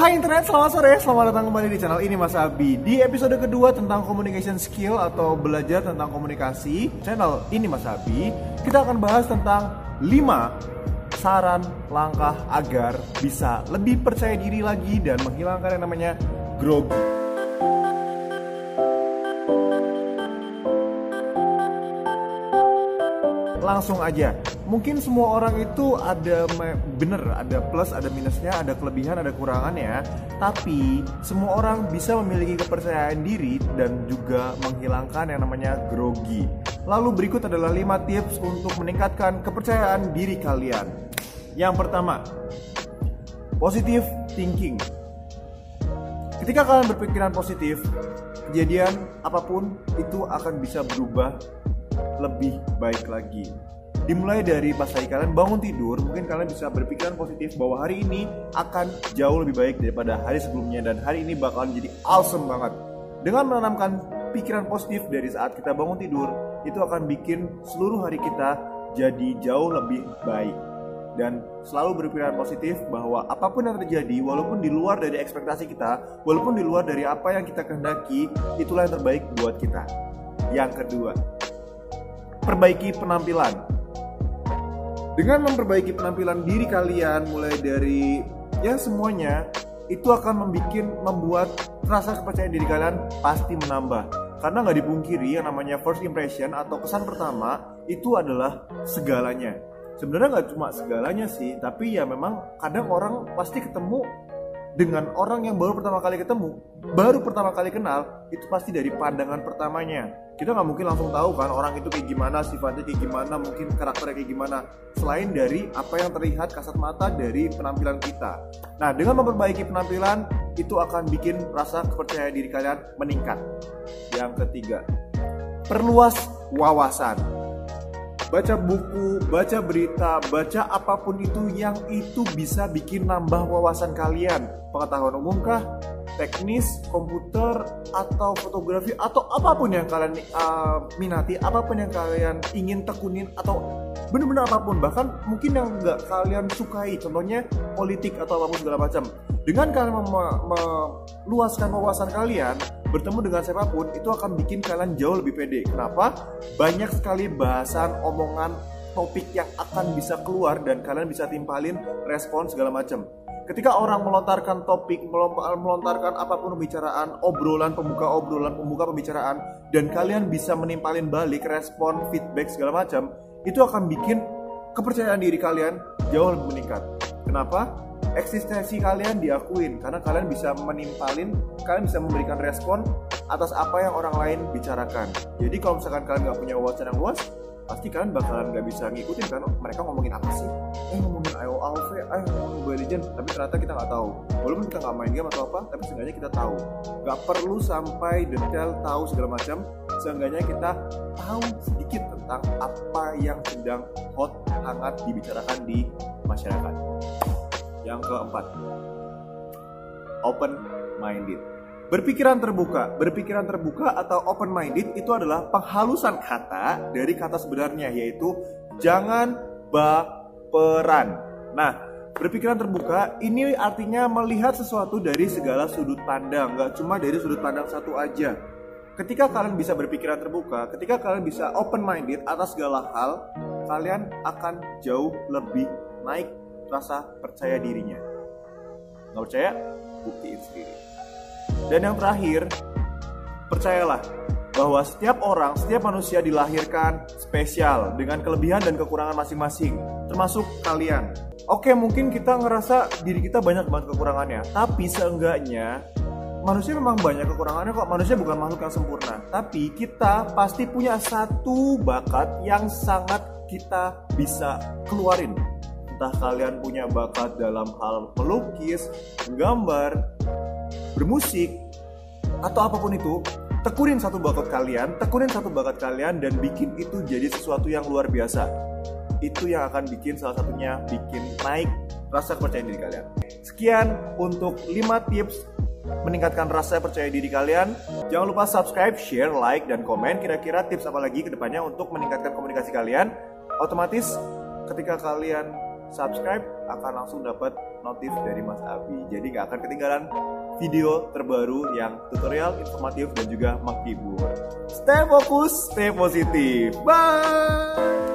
Hai internet, selamat sore. Selamat datang kembali di channel ini Mas Abi. Di episode kedua tentang communication skill atau belajar tentang komunikasi, channel ini Mas Abi, kita akan bahas tentang 5 saran langkah agar bisa lebih percaya diri lagi dan menghilangkan yang namanya grogi. Langsung aja. Mungkin semua orang itu ada bener, ada plus, ada minusnya, ada kelebihan, ada kurangannya. Tapi semua orang bisa memiliki kepercayaan diri dan juga menghilangkan yang namanya grogi. Lalu berikut adalah 5 tips untuk meningkatkan kepercayaan diri kalian. Yang pertama, positive thinking. Ketika kalian berpikiran positif, kejadian apa pun itu akan bisa berubah lebih baik lagi. Dimulai dari pas hari kalian bangun tidur, mungkin kalian bisa berpikiran positif bahwa hari ini akan jauh lebih baik daripada hari sebelumnya dan hari ini bakalan jadi awesome banget. Dengan menanamkan pikiran positif dari saat kita bangun tidur, itu akan bikin seluruh hari kita jadi jauh lebih baik. Dan selalu berpikiran positif bahwa apa pun yang terjadi, walaupun di luar dari ekspektasi kita, walaupun di luar dari apa yang kita kehendaki, itulah yang terbaik buat kita. Yang kedua, perbaiki penampilan. Dengan memperbaiki penampilan diri kalian mulai dari ya semuanya itu akan membuat membuat rasa kepercayaan diri kalian pasti menambah. Karena nggak dipungkiri yang namanya first impression atau kesan pertama itu adalah segalanya. Sebenarnya nggak cuma segalanya sih, tapi ya memang kadang orang pasti ketemu dengan orang yang baru pertama kali ketemu, baru pertama kali kenal, itu pasti dari pandangan pertamanya. Kita nggak mungkin langsung tahu kan orang itu kayak gimana, sifatnya kayak gimana, mungkin karakternya kayak gimana. Selain dari apa yang terlihat kasat mata dari penampilan kita. Nah, dengan memperbaiki penampilan, itu akan bikin rasa kepercayaan diri kalian meningkat. Yang ketiga, perluas wawasan baca buku, baca berita, baca apa pun itu yang itu bisa bikin nambah wawasan kalian. Pengetahuan umum kah? Teknis, komputer, atau fotografi, atau apa pun yang kalian uh, minati, apa pun yang kalian ingin tekunin, atau benar-benar apa pun. Bahkan mungkin yang nggak kalian sukai, contohnya politik atau apa pun segala macam. Dengan kalian meluaskan wawasan kalian, bertemu dengan siapa pun itu akan bikin kalian jauh lebih pede. Kenapa? Banyak sekali bahasan, omongan, topik yang akan bisa keluar dan kalian bisa timpalin respon segala macam. Ketika orang melontarkan topik, melontarkan apa pun pembicaraan, obrolan pembuka obrolan, pembuka pembicaraan, dan kalian bisa menimpalin balik respon, feedback segala macam, itu akan bikin kepercayaan diri kalian jauh lebih meningkat. Kenapa? Eksistensi kalian diakuin karena kalian bisa menimpalin, kalian bisa memberikan respon atas apa yang orang lain bicarakan. Jadi kalau misalkan kalian nggak punya wawasan yang luas, pasti kalian bakalan nggak bisa ngikutin kan mereka ngomongin apa sih? Eh ngomongin Alpha, eh ngomongin Mobile Legend, tapi ternyata kita nggak tahu. Walaupun kita nggak main game atau apa, tapi seenggaknya kita tahu. Nggak perlu sampai detail tahu segala macam, seenggaknya kita tahu sedikit tentang apa yang sedang hot hangat dibicarakan di masyarakat. Yang keempat, open minded. Berpikiran terbuka, berpikiran terbuka atau open minded itu adalah penghalusan kata dari kata sebenarnya yaitu jangan baperan. Nah, berpikiran terbuka ini artinya melihat sesuatu dari segala sudut pandang, nggak cuma dari sudut pandang satu aja. Ketika kalian bisa berpikiran terbuka, ketika kalian bisa open minded atas segala hal, kalian akan jauh lebih naik rasa percaya dirinya. Nggak percaya? Buktiin sendiri. Dan yang terakhir, percayalah bahwa setiap orang, setiap manusia dilahirkan spesial dengan kelebihan dan kekurangan masing-masing, termasuk kalian. Oke, mungkin kita ngerasa diri kita banyak banget kekurangannya, tapi seenggaknya manusia memang banyak kekurangannya kok. Manusia bukan makhluk yang sempurna, tapi kita pasti punya satu bakat yang sangat kita bisa keluarin entah kalian punya bakat dalam hal melukis, menggambar, bermusik, atau apa pun itu, tekunin satu bakat kalian, tekunin satu bakat kalian dan bikin itu jadi sesuatu yang luar biasa. Itu yang akan bikin salah satunya bikin naik rasa kepercayaan diri kalian. Sekian untuk 5 tips meningkatkan rasa percaya diri kalian. Jangan lupa subscribe, share, like, dan komen kira-kira tips apa lagi ke depannya untuk meningkatkan komunikasi kalian. Otomatis ketika kalian subscribe akan langsung dapat notif dari Mas Abi. Jadi nggak akan ketinggalan video terbaru yang tutorial, informatif dan juga menghibur. Stay fokus, stay positif. Bye.